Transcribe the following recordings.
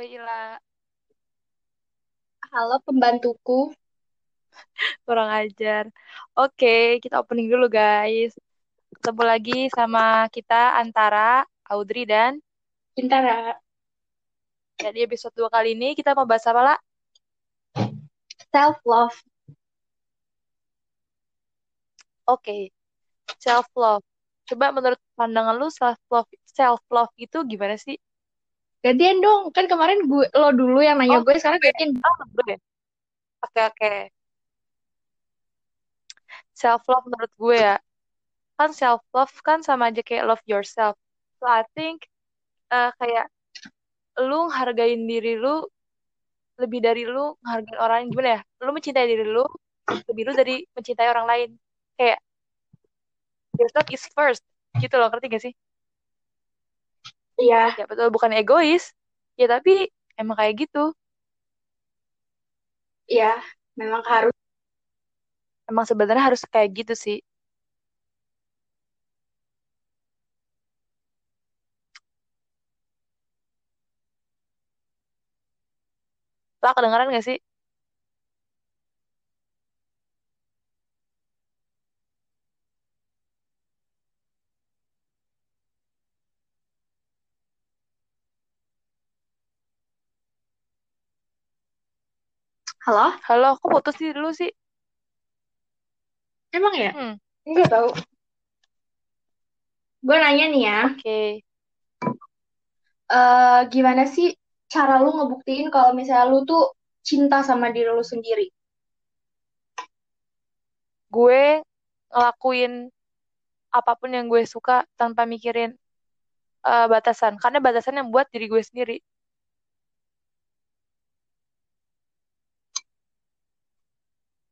Oi Ila, Halo pembantuku. kurang ajar. Oke, kita opening dulu guys. Ketemu lagi sama kita antara Audrey dan Bintara. ya di episode 2 kali ini kita mau bahas apa lah? Self love. Oke, self love. Coba menurut pandangan lu self love self love itu gimana sih? Gantian dong. Kan kemarin gue lo dulu yang nanya Oh, gue sekarang gantian. oh, gue. Oke, oke. Self love menurut gue ya. Kan self love kan sama aja kayak love yourself. So I think eh, kayak lu hargain diri lu lebih dari lu menghargai orang lain gimana ya lu mencintai diri lu lebih lu dari mencintai orang lain kayak yourself is first gitu loh ngerti gak sih Iya. ya betul bukan egois ya tapi emang kayak gitu Iya. Memang harus. emang sebenarnya harus kayak gitu sih lah kedengeran gak sih Halo? halo kok putus sih dulu sih Emang ya? hmm Enggak tahu. Gue nanya nih ya. oke eh gimana sih cara lu ngebuktiin kalau misalnya lu tuh cinta sama diri lu sendiri? gue ngelakuin apa pun yang gue suka tanpa mikirin eh, batasan karena batasan yang buat diri gue sendiri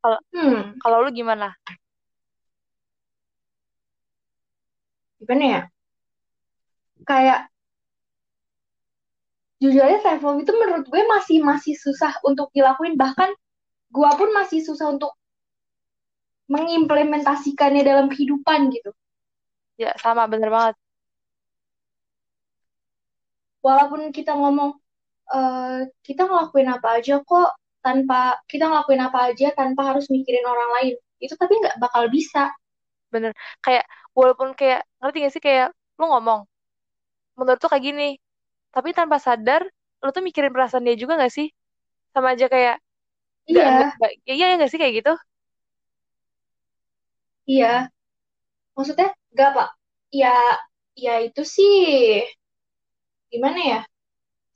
kalau Hmm. kalau lu gimana Gimana ya? Kayak jujur aja self love itu menurut gue masih masih susah untuk dilakuin. Bahkan gue pun masih susah untuk mengimplementasikannya dalam kehidupan gitu. ya sama bener banget walaupun kita ngomong eh kita ngelakuin apa aja kok tanpa kita ngelakuin apa aja tanpa harus mikirin orang lain. Itu tapi nggak bakal bisa. Bener. Kayak walaupun kayak ngerti gak sih? Kayak lu ngomong menurut tuh kayak gini tapi tanpa sadar lu tuh mikirin perasaan dia juga gak sih? Sama aja kayak gak, iya. gak, gak- iya ya gak sih kayak gitu? Iya. Maksudnya nggak pak. Ya ya itu sih gimana ya?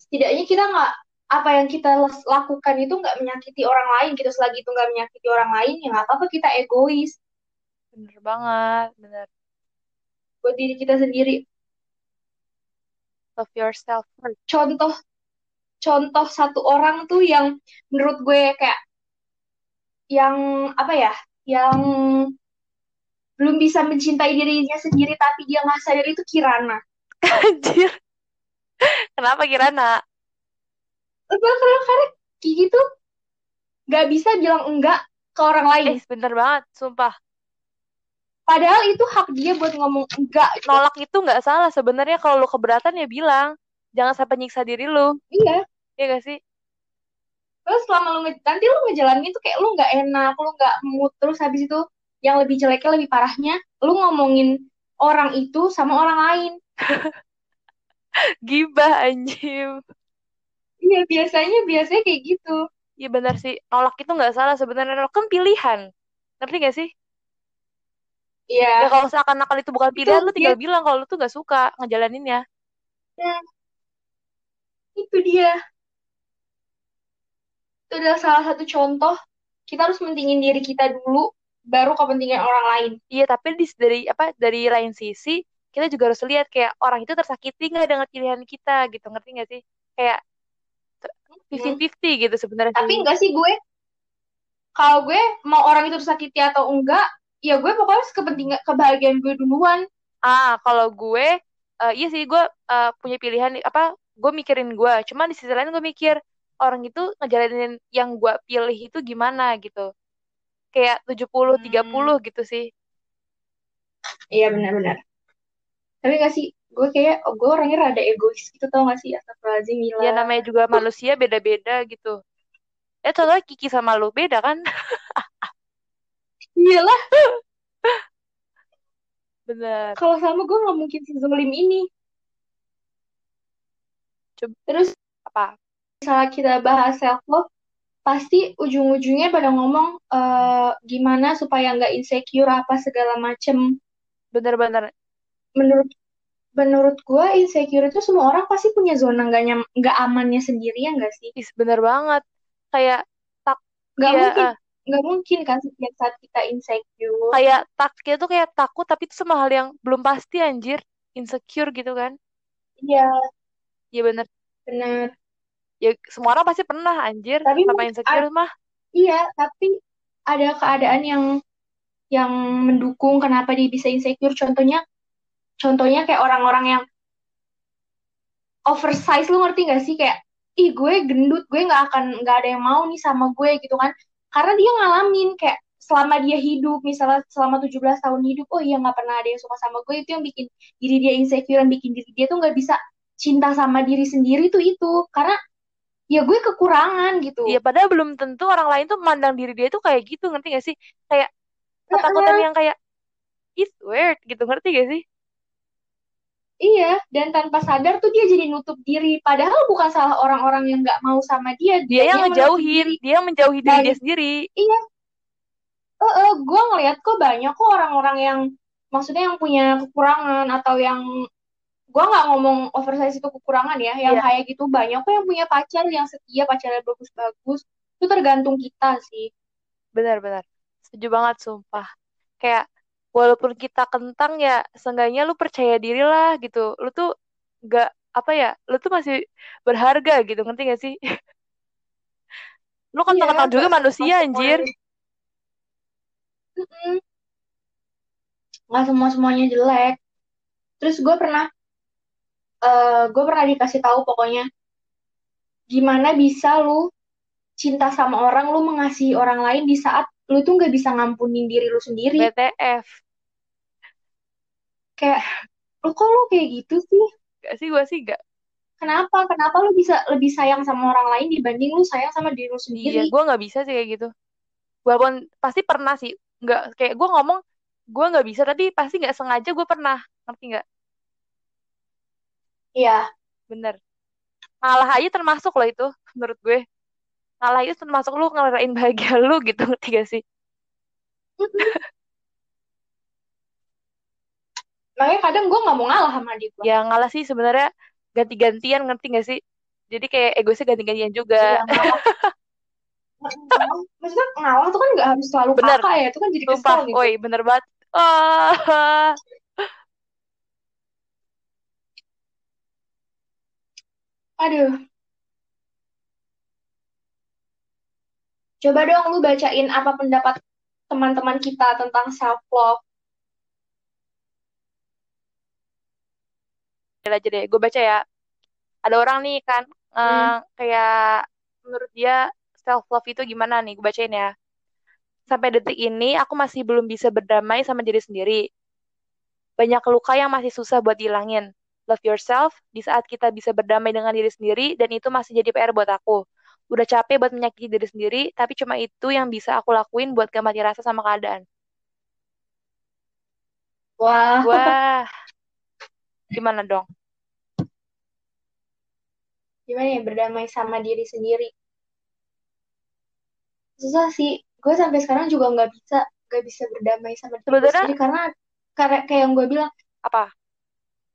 Setidaknya kita nggak apa yang kita lakukan itu nggak menyakiti orang lain gitu selagi itu nggak menyakiti orang lain ya nggak apa-apa kita egois. Bener banget bener. Buat diri kita sendiri. Love yourself first. Contoh contoh satu orang tuh yang menurut gue kayak yang apa ya yang belum bisa mencintai dirinya sendiri tapi dia nggak sadar itu Kirana. anjir. Kenapa Kirana Karena karena karena kayak gitu nggak bisa bilang enggak ke orang lain. eh bener banget sumpah Padahal itu hak dia buat ngomong enggak. Gitu. nolak itu nggak salah sebenarnya kalau lu keberatan ya bilang jangan sampai nyiksa diri lu Iya. iya gak sih Terus selama lu nanti lu ngejalanin itu kayak lu nggak enak, lu nggak mood. Terus habis itu yang lebih jeleknya lebih parahnya, lu ngomongin orang itu sama orang lain. gibah anjir Iya biasanya biasanya kayak gitu. Iya benar sih, nolak itu nggak salah sebenarnya nolak kan pilihan. Ngerti gak sih? Iya. Ya kalau seakan-akan itu bukan Itu pilihan, lu dia. tinggal bilang kalau lu tuh nggak suka ngejalaninnya. Nah, itu dia. Itu adalah salah satu contoh. Kita harus mentingin diri kita dulu, baru kepentingan orang lain. Iya, tapi di, dari apa dari lain sisi kita juga harus lihat kayak orang itu tersakiti nggak dengan pilihan kita gitu, ngerti gak sih? Kayak 50-50 gitu sebenarnya Tapi enggak sih gue, kalau gue mau orang itu tersakiti atau enggak, ya gue pokoknya kepentingan kebahagiaan gue duluan. Ah, kalau gue, eh, iya sih gue eh, punya pilihan apa? Gue mikirin gue, cuman di sisi lain gue mikir orang itu ngejalanin yang gue pilih itu gimana gitu. Kayak 70-30 Hmm. gitu sih. Iya benar-benar. Tapi enggak sih, gue kayak oh, gue orangnya rada egois gitu tau gak sih? Astagfirullahaladzim Mila. Ya namanya juga manusia beda-beda gitu. Ya contohnya Kiki sama lu beda kan? Iyalah bener. Kalau sama gue nggak mungkin sezolim ini. Coba. terus apa? misalnya kita bahas self love pasti ujung-ujungnya pada ngomong eh, gimana supaya nggak insecure apa segala macem. Bener-bener. Menurut menurut gue insecure itu semua orang pasti punya zona nggak nyam nggak amannya sendiri ya nggak sih? Is bener banget. Kayak tak nggak ya, mungkin eh, nggak mungkin kan setiap saat kita insecure? Kayak tak kita tuh kayak takut tapi itu sama hal yang belum pasti anjir. Insecure gitu kan? Iya. Ya bener. Benar ya semua orang pasti pernah anjir tapi sama insecure mah? Iya tapi ada keadaan yang yang mendukung kenapa dia bisa insecure. Contohnya contohnya kayak orang-orang yang oversize lu ngerti gak sih? Kayak ih gue gendut gue nggak akan nggak ada yang mau nih sama gue gitu kan. Karena dia ngalamin kayak selama dia hidup misalnya selama 17 tahun hidup oh iya nggak pernah ada yang suka sama gue itu yang bikin diri dia insecure yang bikin diri dia tuh nggak bisa cinta sama diri sendiri tuh itu. Karena ya gue kekurangan gitu. Ya padahal belum tentu orang lain tuh memandang diri dia tuh kayak gitu ngerti gak sih? Kayak ketakutan yang kayak it's weird gitu ngerti gak sih Iya, dan tanpa sadar tuh dia jadi nutup diri. Padahal bukan salah orang-orang yang nggak mau sama dia. dia yang menutup ngejauhin dia yang menjauhi diri Dan- dia sendiri Iya. Eh, eh, gue ngeliat kok banyak kok orang-orang yang maksudnya yang punya kekurangan atau yang gue nggak ngomong oversize itu kekurangan ya, yang Iya. kayak gitu banyak kok yang punya pacar yang setia, pacarnya bagus-bagus. Itu tergantung kita sih. benar-benar setuju banget sumpah kayak walaupun kita kentang ya seenggaknya lu percaya diri lah gitu lu tuh nggak apa ya lu tuh masih berharga gitu ngerti gak sih lu kan Iya, kentang juga manusia anjir. Nggak semua semuanya jelek. Terus gue pernah, eh gue pernah dikasih tahu pokoknya gimana bisa lu cinta sama orang, lu mengasihi orang lain di saat lu tuh nggak bisa ngampunin diri lu sendiri. BTF Kayak, lu kok lu kayak gitu sih? gak sih gue sih gak Kenapa? Kenapa lu bisa lebih sayang sama orang lain dibanding lu sayang sama diri lu iya sendiri? gue nggak bisa sih kayak gitu. Walaupun pasti pernah sih. Nggak kayak gue ngomong gue nggak bisa tapi pasti nggak sengaja gue pernah. Ngerti nggak? Iya, bener. Ngalah aja termasuk loh itu menurut gue. Ngalah itu termasuk lu ngerayain bahagia lu gitu ngerti gak sih makanya kadang gue nggak mau ngalah sama gue. ya ngalah sih sebenarnya ganti-gantian ngerti gak sih jadi kayak egoisnya ganti-gantian juga ngalah. Maksudnya ngalah tuh kan nggak harus selalu Bener. kakak ya, itu kan jadi kesel sumpah gitu. oi bener banget ah Aduh. Coba dong lu bacain apa pendapat teman-teman kita tentang self love. Aja deh. Gue baca ya. Ada orang nih kan eh, Hmm. kayak menurut dia self love itu gimana nih? Gue bacain ya. Sampai detik ini aku masih belum bisa berdamai sama diri sendiri. Banyak luka yang masih susah buat dihilangin. Love yourself di saat kita bisa berdamai dengan diri sendiri dan itu masih jadi PR buat aku. Udah capek buat menyakiti diri sendiri tapi cuma itu yang bisa aku lakuin buat gak mati rasa sama keadaan. Wah, wah gimana dong gimana ya berdamai sama diri sendiri? Susah sih. Gue sampai sekarang juga nggak bisa, nggak bisa berdamai sama diri gue Sebenarnya- sendiri karena karena kayak yang gue bilang apa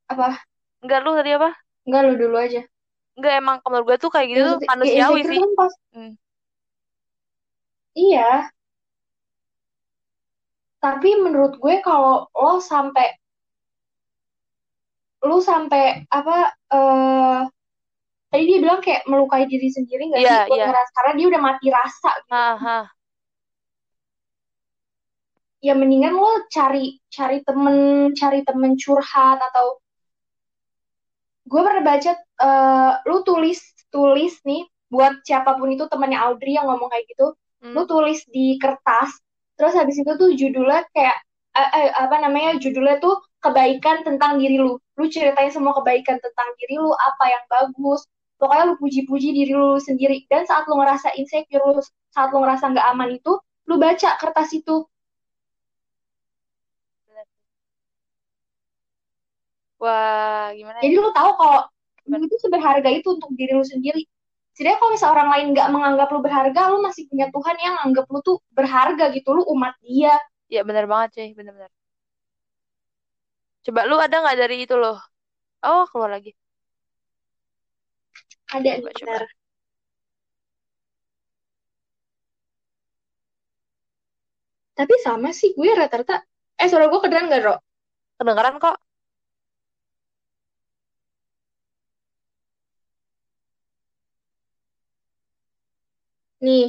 apa? enggak lu tadi apa Enggak lu dulu aja. enggak emang menurut gue tuh kayak gitu Ya, tuh ya, manusiawi insecure sih kan pas. Hmm. Iya. Tapi menurut gue kalau lo sampai lu sampai apa eh tadi dia bilang kayak melukai diri sendiri nggak Iya, sih iya. ngeras karena dia udah mati rasa gitu. Aha. ya mendingan lo cari cari temen cari temen curhat atau gue pernah baca eh, lu tulis tulis nih buat siapa pun itu temannya Audrey yang ngomong kayak gitu Hmm. lu tulis di kertas terus habis itu tuh judulnya kayak eh, eh, apa namanya judulnya tuh kebaikan tentang diri lu. Lu ceritain semua kebaikan tentang diri lu apa yang bagus. Pokoknya lu puji-puji diri lu sendiri. Dan saat lu ngerasa insecure lu saat lu ngerasa nggak aman itu lu baca kertas itu. Wah gimana jadi ya? lu tahu kalau lu itu seberharga itu untuk diri lu sendiri. Jadi kalau misalnya orang lain nggak menganggap lu berharga lu masih punya Tuhan yang anggap lu tuh berharga gitu. Lu umat dia. Ya benar banget sih benar-benar coba lu ada nggak dari itu loh? Oh keluar lagi. Ada coba coba. tapi sama sih gue rata-rata eh suara gue kedengeran gak Ro? kedengeran kok. Nih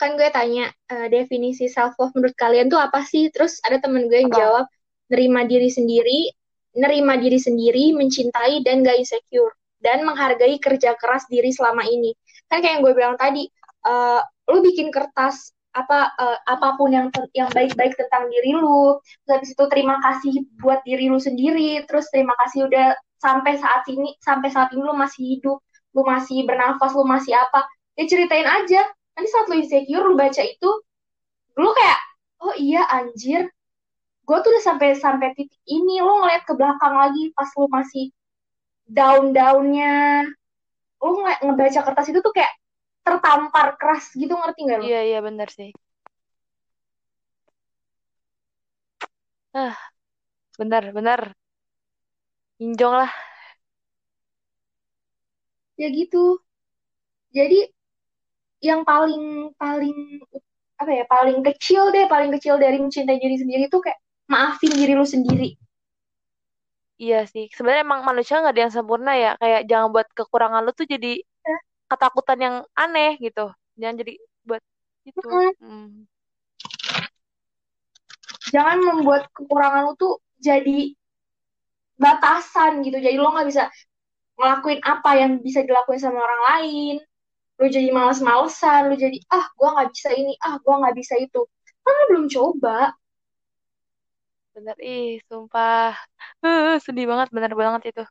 kan gue tanya eh, definisi self love menurut kalian tuh apa sih? Terus ada temen gue yang apa? jawab nerima diri sendiri nerima diri sendiri mencintai dan gak insecure. Dan menghargai kerja keras diri selama ini. Kan kayak yang gue bilang tadi eh, lu bikin kertas apa eh, apa pun yang yang baik-baik tentang diri lu terus habis itu terima kasih buat diri lu sendiri terus terima kasih udah sampai saat ini sampai saat ini lu masih hidup lu masih bernafas lu masih apa ya ceritain aja. Nanti saat lu insecure lu baca itu lu kayak oh iya anjir gue tuh udah sampai sampai titik ini lu ngeliat ke belakang lagi pas lu masih down-downnya lu nge- ngebaca kertas itu tuh kayak tertampar keras gitu ngerti gak lu? iya iya benar sih ah benar benar injong lah Ya gitu. Jadi yang paling paling apa ya paling kecil deh paling kecil dari mencintai diri sendiri tuh kayak maafin diri lu sendiri. iya sih sebenarnya emang manusia nggak ada yang sempurna ya kayak jangan buat kekurangan lu tuh jadi Ya. ketakutan yang aneh gitu jangan jadi buat itu Mm-mm. hmm. Jangan membuat kekurangan lu tuh jadi batasan gitu. Jadi lo nggak bisa ngelakuin apa yang bisa dilakuin sama orang lain. Lu jadi males-malesan, lu jadi ah gua nggak bisa ini, ah gua nggak bisa itu. Kan lu belum coba. Bener. Ih sumpah. Sedih banget bener banget itu.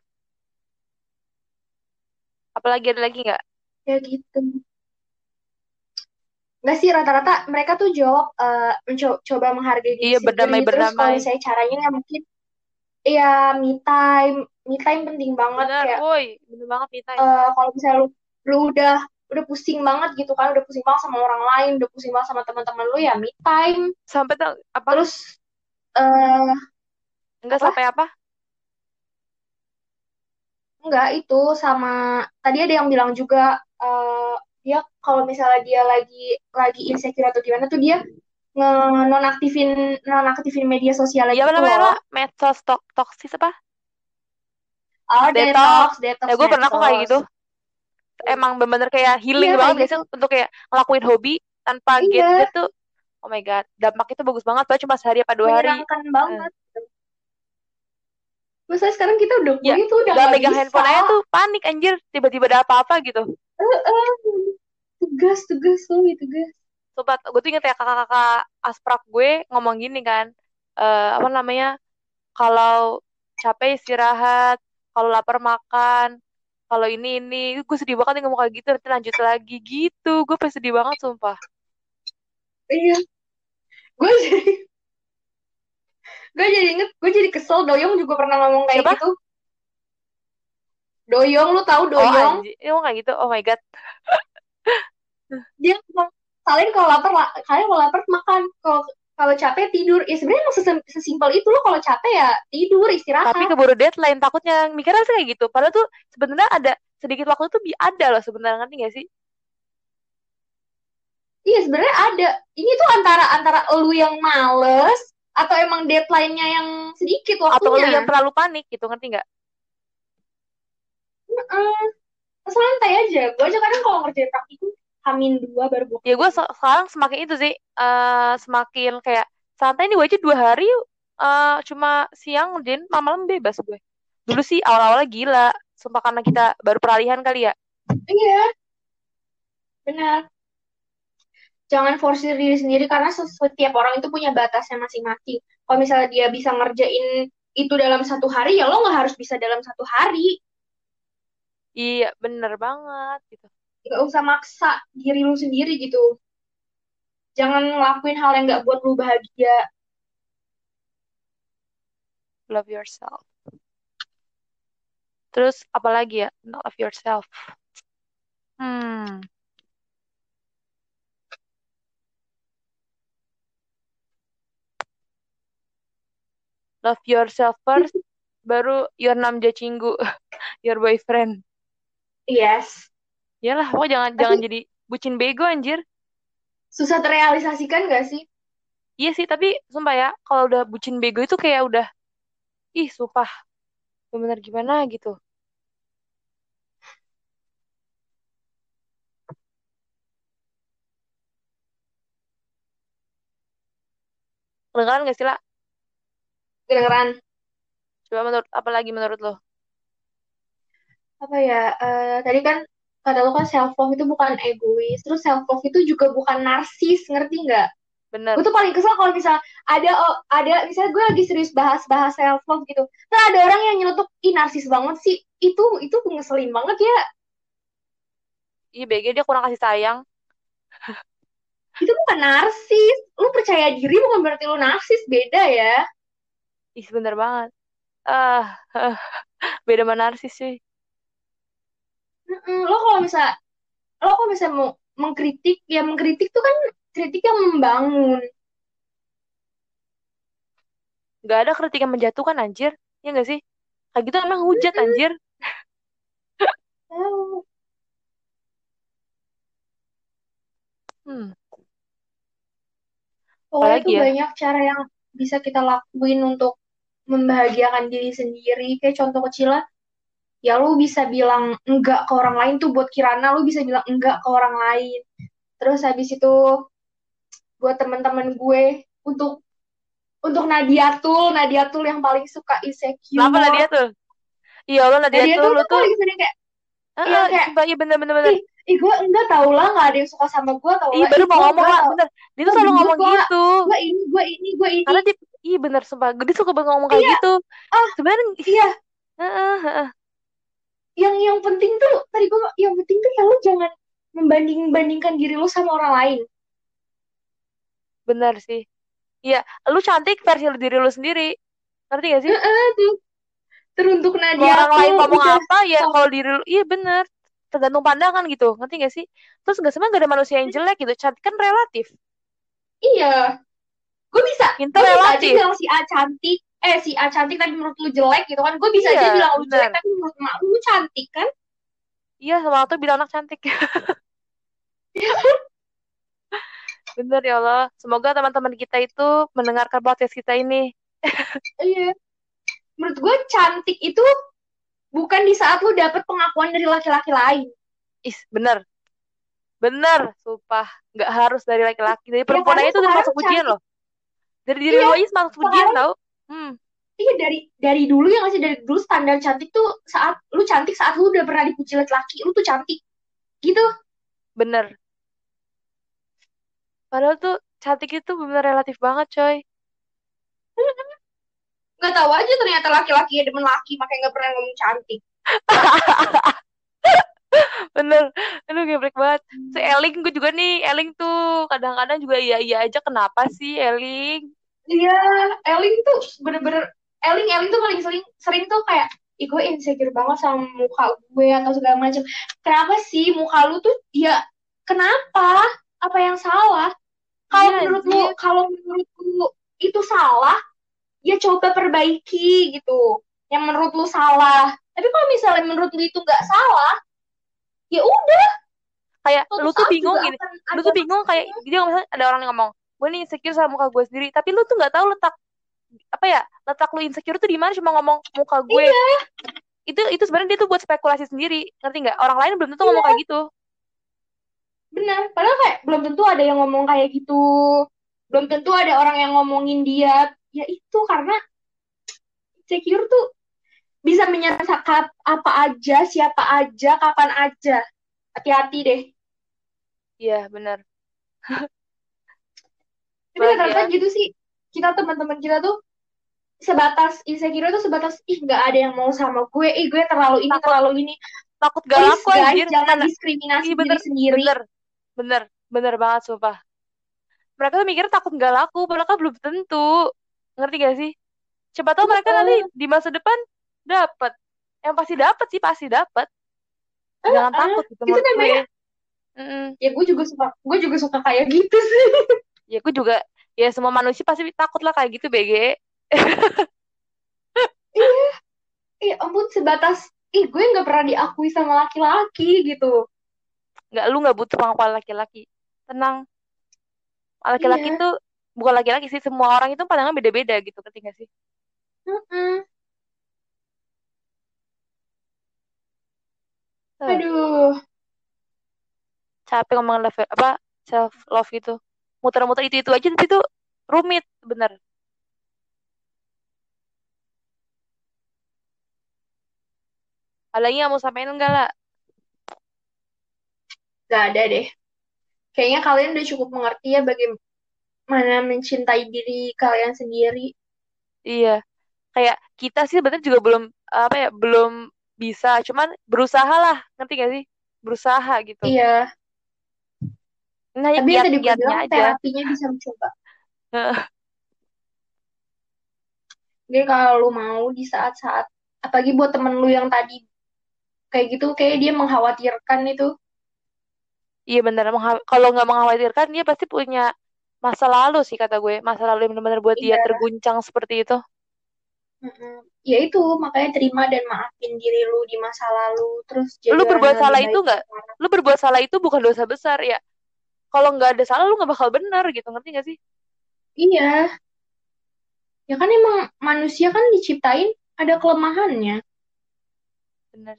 Apalagi ada lagi nggak? Ya gitu. Nggak sih rata-rata mereka tuh jawab eh, mencoba menghargai diri iya sendiri. berdamai Terus kalau berdamai. misalnya caranya ya mungkin ya me time, me time penting banget bener kayak woi. Bener banget Mita eh, kalau misalnya lu lu udah udah pusing banget gitu kan, udah pusing banget sama orang lain, udah pusing banget sama teman-teman lu ya me time. sampai apa? Terus eh enggak apa? sampai apa Enggak itu sama tadi ada yang bilang juga eh dia kalau misalnya dia lagi lagi insecure atau gimana tuh dia nge nonaktifin nonaktifin media apa gitu namanya loh. Ra? medsos tok toksis apa Oh, detox detox, detox ya gue pernah kok kayak gitu emang bener-bener kayak healing Iya banget guys gitu. untuk kayak ngelakuin hobi tanpa Iya, gadget tuh oh my god dampak itu bagus banget padahal cuma sehari apa dua hari menyenangkan Eh, banget. Maksudnya sekarang kita udah ya tuh udah gak megang bisa. handphone aja tuh panik anjir tiba-tiba ada apa-apa gitu Eh, eh, tugas, tugas, suami tugas. Sobat, gue tuh inget ya kakak-kakak asprak gue ngomong gini kan, eh apa namanya, kalau capek istirahat, kalau lapar makan, kalau ini ini, gue sedih banget nih ngomong kayak gitu, nanti lanjut lagi gitu, gue pasti sedih banget sumpah. Iya, gue jadi, gue jadi inget, gue jadi kesel. Doyong juga pernah ngomong kayak Siapa? gitu. Doyong, lu tahu Oh Doyong? anjir, dia ngomong kayak gitu, oh my god. Dia ngomong, kalian kalau lapar, la- kalian kalau lapar makan, kalau kalau capek tidur. Ya sebenarnya emang sesimpel itu lo kalau capek ya tidur, Tapi istirahat. keburu deadline, takutnya mikirnya sih kayak gitu. Padahal tuh sebenarnya ada sedikit waktu tuh bi- ada loh sebenarnya, ngerti gak sih? Iya sebenarnya ada. Ini tuh antara antara lu yang males atau emang deadline-nya yang sedikit Atau lu waktunya. yang terlalu panik gitu, ngerti nggak? Heeh. santai aja. Gue aja kadang kalau ngerjain praktikum hamin dua baru gue ya gue se- sekarang semakin itu sih eh semakin kayak santai nih gue aja dua hari eh cuma siang ngerjain malam-malam bebas gue dulu sih awal-awalnya gila sumpah karena kita baru peralihan kali ya Iya, benar. Jangan forsir diri sendiri karena se- setiap orang itu punya batasnya masing-masing. Kalau misalnya dia bisa ngerjain itu dalam satu hari ya lo nggak harus bisa dalam satu hari. Iya bener banget gitu. Nggak usah maksa diri lu sendiri gitu. Jangan ngelakuin hal yang nggak buat lu bahagia. Love yourself. Terus apalagi ya? Love yourself. Hmm love yourself first baru your namja cinggu your boyfriend yes Iyalah, pokoknya jangan Tapi- jangan jadi bucin bego anjir. susah terrealisasikan gak sih Iya sih, tapi sumpah ya, kalau udah bucin bego itu kayak udah ih, sumpah. Bener gimana gitu. Kedengeran gak sih, lah? Kedengeran Coba menurut apa lagi menurut lo? apa ya eh, tadi kan kata lo kan self love itu bukan egois terus self love itu juga bukan narsis ngerti nggak Bener. gue tuh paling kesel kalau misal ada oh, ada misalnya gue lagi serius bahas-bahas self love gitu terus ada orang yang nyelotok ih narsis banget sih itu itu ngeselin banget ya Ih, BG dia kurang kasih sayang. itu bukan narsis lu percaya diri bukan berarti lu narsis beda ya Ih, bener banget. Ah, beda sama narsis sih. Mm-mm, lo kalau misal lo kalau misal mau mengkritik ya mengkritik tuh kan kritik yang membangun Gak ada kritik yang menjatuhkan anjir. Iya gak sih? Kayak gitu emang hujat anjir. Oh, Hmm. Pokoknya Apalagi tuh ya? banyak cara yang bisa kita lakuin untuk membahagiakan diri sendiri. Kayak contoh kecil lah, ya lu bisa bilang enggak ke orang lain tuh buat Kirana, lu bisa bilang enggak ke orang lain. Terus habis itu buat teman-teman gue untuk untuk Nadia Tul, Nadia Tul yang paling suka insecure. Kenapa Nadia tuh? Iya Allah Nadia, Nadia tuh Tul lu tuh tuh. paling sering kayak, Ah, Iya, kayak, sumpah, iya bener bener bener. ih, ih gue enggak tau lah, nggak ada yang suka sama gue tau Iya baru mau ngomong lah, bener. Dia tuh selalu ngomong gitu. gue ini, gue ini, gue ini. Karena dia, iya bener sumpah. Dia suka banget ngomong kayak Iya. gitu. Ah, Sebenarnya, Iya, Heeh, heeh. yang yang penting tuh tadi gue yang penting tuh ya lu jangan membanding bandingkan diri lu sama orang lain bener sih. Iya, lu cantik versi diri lu sendiri. Ngerti gak sih? Heeh, tuh teruntuk Nadia orang lain ngomong udah apa ya kalau diri lu, iya bener. Tergantung pandangan gitu. Ngerti gak sih? Terus gak sebenarnya gak ada manusia yang jelek gitu. Cantik kan relatif. iya gue bisa gue bisa aja bilang si A cantik eh si A cantik tapi menurut lu jelek gitu kan gue bisa aja Iya, bilang lu jelek tapi menurut mak lu cantik kan Iya, sama tuh bilang anak cantik. Bener ya Allah. Semoga teman-teman kita itu mendengarkan podcast kita ini. iya menurut gue cantik itu bukan di saat lu dapet pengakuan dari laki-laki lain Is, bener. Bener, sumpah. Nggak harus dari laki-laki. Dari ya perempuan aja itu udah masuk pujian cantik loh. Dari diri iya lo aja masuk pujian sekarang tau. Hmm, Iya dari dari dulu ya masih dari dulu standar cantik tuh saat lu cantik saat lu udah pernah dipuji laki-laki lu tuh cantik gitu bener. Padahal tuh cantik itu bener relatif banget, coy. nggak tahu aja ternyata laki-laki ya demen laki makanya nggak pernah ngomong cantik Bener. Aduh, geblek banget. Si Eling gue juga nih. Eling tuh kadang-kadang juga iya-iya aja. Kenapa sih Eling? iya Eling tuh bener-bener Eling Eling tuh paling sering sering tuh kayak Ih, gue insecure banget sama muka gue atau segala macam. Kenapa sih muka lu tuh ya kenapa? Apa yang salah? Kalau Iya, menurut lu kalau menurut lu itu salah, ya coba perbaiki gitu. Yang menurut lu salah. Tapi kalau misalnya menurut lu itu nggak salah, ya udah. Kayak suatu lu tuh bingung gini. Lu tuh bingung kayak dia misalnya ada orang yang ngomong, gue nih insecure sama muka gue sendiri. Tapi lu tuh nggak tahu letak apa ya letak lu insecure tuh di mana cuma ngomong muka gue iya. Itu itu sebenarnya dia tuh buat spekulasi sendiri ngerti nggak? Orang lain belum tentu ngomong iya. kayak gitu. Benar padahal kayak belum tentu ada yang ngomong kayak gitu. Belum tentu ada orang yang ngomongin dia. Ya itu karena insecure tuh bisa menyerang apa aja siapa aja kapan aja. Hati-hati deh. Iya benar. Tapi rata-rata ya gitu sih kita teman-teman kita tuh sebatas insecure itu sebatas ih nggak ada yang mau sama gue ih gue terlalu ini Takut. terlalu ini. takut gak please laku guys anjir. jangan Nah, diskriminasi iya bener diri sendiri. Bener bener bener banget sumpah. Mereka tuh mikir takut gak laku padahal kan belum tentu. Ngerti gak sih? Coba tahu mereka nanti Heeh. di masa depan dapat yang pasti dapat sih pasti dapat jangan Heeh. takut gitu itu menurut gue namanya Mm-mm. ya gue juga suka gue juga suka kayak gitu sih. Ya aku juga ya semua manusia pasti takut lah kayak gitu BG iya. Iya ampun sebatas ih gue nggak pernah diakui sama laki-laki gitu. Nggak lu nggak butuh pengakuan laki-laki. Tenang. Laki-laki iya. tuh bukan laki-laki sih semua orang itu pandangan beda-beda gitu gak sih Heeh. Eh, aduh. Capek ngomong love apa self love gitu. Muter-muter itu itu aja tapi itu rumit bener. Ada lagi yang mau sampein enggak lah gak ada deh. Kayaknya kalian udah cukup mengerti ya bagaimana mencintai diri kalian sendiri. Iya. Kayak kita sih sebenarnya juga belum apa ya belum bisa cuman berusaha lah ngerti gak sih? Berusaha gitu. Iya. Ini hanya tapi yang tadi bilang aja. terapinya bisa mencoba. Jadi kalau lu mau di saat-saat apalagi buat temen lu yang tadi kayak gitu kayak dia mengkhawatirkan itu. Iya Mengha- kalau nggak mengkhawatirkan dia pasti punya masa lalu sih kata gue. Masa lalu yang benar-benar buat dia iya. terguncang seperti itu mm-mm. ya itu makanya terima dan maafin diri lu di masa lalu. Terus jadi lu berbuat salah itu nggak? lu berbuat salah itu bukan dosa besar ya. Kalau nggak ada salah lu nggak bakal benar gitu. Ngerti gak sih? Iya. Ya kan emang manusia kan diciptain ada kelemahannya. Bener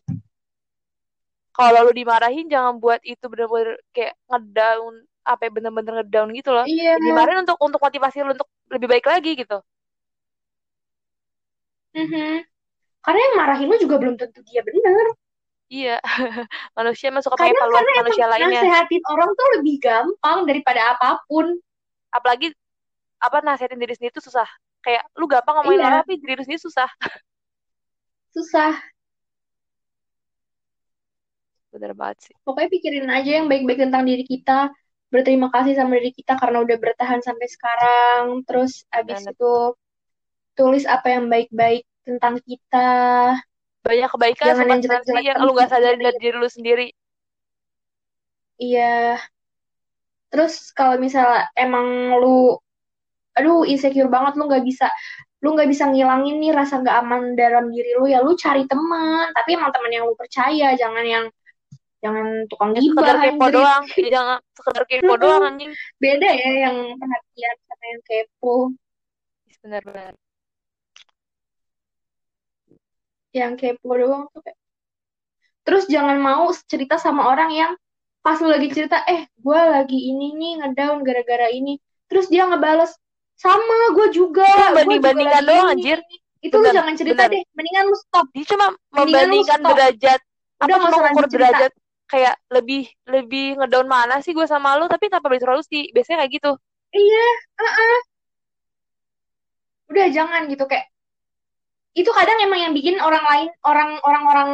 kalau lu dimarahin jangan buat itu bener-bener kayak ngedown apa ya, bener-bener ngedown gitu loh. Iya. Ya, dimarahin untuk untuk motivasi lu untuk lebih baik lagi gitu mhm. karena yang marahin lu juga belum tentu dia bener. Iya manusia kadang mengevaluasi karena emang manusia lainnya. nasehatin orang tuh lebih gampang daripada apa pun. Apalagi apa nasihatin diri sendiri itu susah. Kayak lu gampang ngomongin iya. orang tapi diri sendiri susah. Susah. Bener banget sih. Pokoknya pikirin aja yang baik-baik tentang diri kita. Berterima kasih sama diri kita karena udah bertahan sampai sekarang. Terus abis Bener. itu tulis apa yang baik-baik tentang kita. Banyak kebaikan jangan yang jelek-jelek yang lu gak sadarin dari diri lu sendiri. Iya. Terus kalau misalnya emang lu aduh insecure banget lu nggak bisa lu nggak bisa ngilangin nih rasa nggak aman dalam diri lu ya lu cari teman. Tapi emang teman yang lu percaya jangan yang jangan tukang ya gibah sekedar kepo anjir. doang. Ya, jangan sekedar kepo doang anjing. Beda ya yang perhatian sama yang kepo. Bener-bener yang kepo doang tuh kayak terus jangan mau cerita sama orang yang pas lu lagi cerita eh gue lagi ini nih ngedown gara-gara ini terus dia ngebales sama gue juga gue lagi doang, anjir. ini." itu lu Bener, jangan cerita bener. deh mendingan lu stop dia cuma lu membandingkan derajat apa Udah, cuma cerita. derajat kayak lebih lebih ngedown mana sih gue sama lu tapi tanpa bersolusi biasanya kayak gitu iya uh-uh. udah jangan gitu kayak itu kadang emang yang bikin orang lain orang orang-orang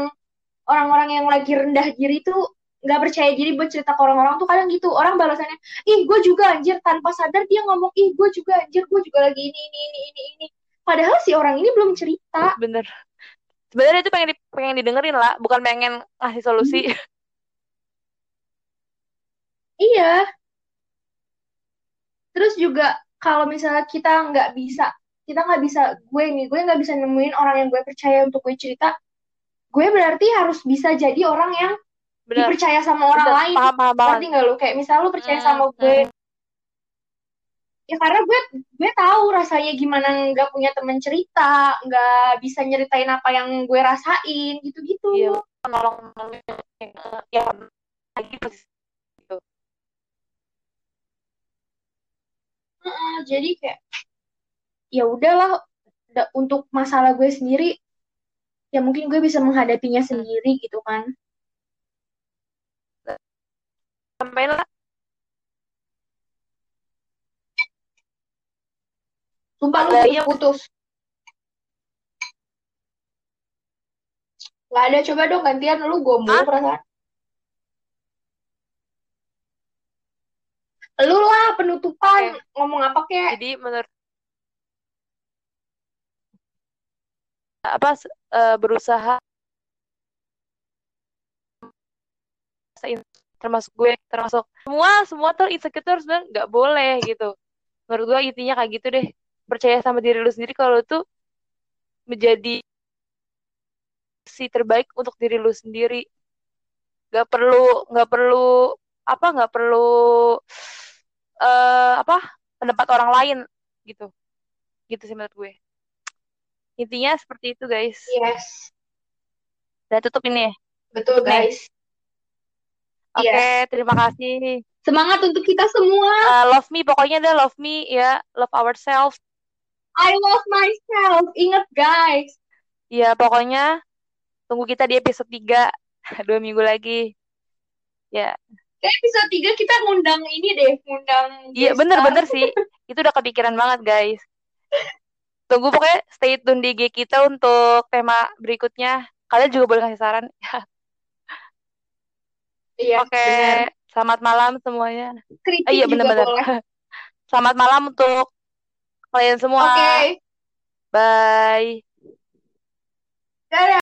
orang-orang yang lagi rendah diri tuh nggak percaya diri buat cerita ke orang-orang tuh kadang gitu. Orang balasannya ih gue juga anjir. Tanpa sadar dia ngomong ih gue juga anjir. Gue juga lagi ini ini ini ini ini. Padahal si orang ini belum cerita. Bener. Sebenarnya itu pengen di, pengen didengerin lah bukan pengen ngasih solusi. Iya. Terus juga kalau misalnya kita nggak bisa kita nggak bisa gue nih gue nggak bisa nemuin orang yang gue percaya untuk gue cerita gue berarti harus bisa jadi orang yang bener dipercaya sama orang bener lain. paham paham ngerti nggak lu? Kayak misal lu percaya Hmm, sama gue. hmm. ya karena gue gue tahu rasanya gimana nggak punya temen cerita nggak bisa nyeritain apa yang gue rasain gitu gitu iya nolong ya lagi gitu. Jadi kayak ya udahlah untuk masalah gue sendiri ya mungkin gue bisa menghadapinya hmm. sendiri gitu kan. Sampai lah Sumpah lu ya putus. nggak ada, coba dong gantian lu gombol mau perasaan. Lu lah penutupan ngomong apa kayak Jadi menurut apa eh, berusaha termasuk gue termasuk semua semua tuh insecure sebenarnya nggak boleh gitu. Menurut gue intinya kayak gitu deh. Percaya sama diri lu sendiri kalau lu tuh menjadi si terbaik untuk diri lu sendiri. Nggak perlu nggak perlu apa nggak perlu eh apa pendapat orang lain gitu. Gitu sih menurut gue intinya seperti itu guys. Yes, udah tutup ini ya? Betul tutup guys. oke Yes. terima kasih. Semangat untuk kita semua. Eh, love me pokoknya deh love me ya. Love ourselves. I love myself. Ingat guys. ya pokoknya tunggu kita di episode 3 dua minggu lagi. Ya. Kayak episode 3 kita ngundang ini deh, ngundang iya bener-bener sih. Itu udah kepikiran banget guys tunggu pokoknya stay tune di IG kita untuk tema berikutnya kalian juga boleh kasih saran Iya, oke benar. selamat malam semuanya Kritik iya juga bener-bener boleh. selamat malam untuk kalian semua Oke. bye Dadah.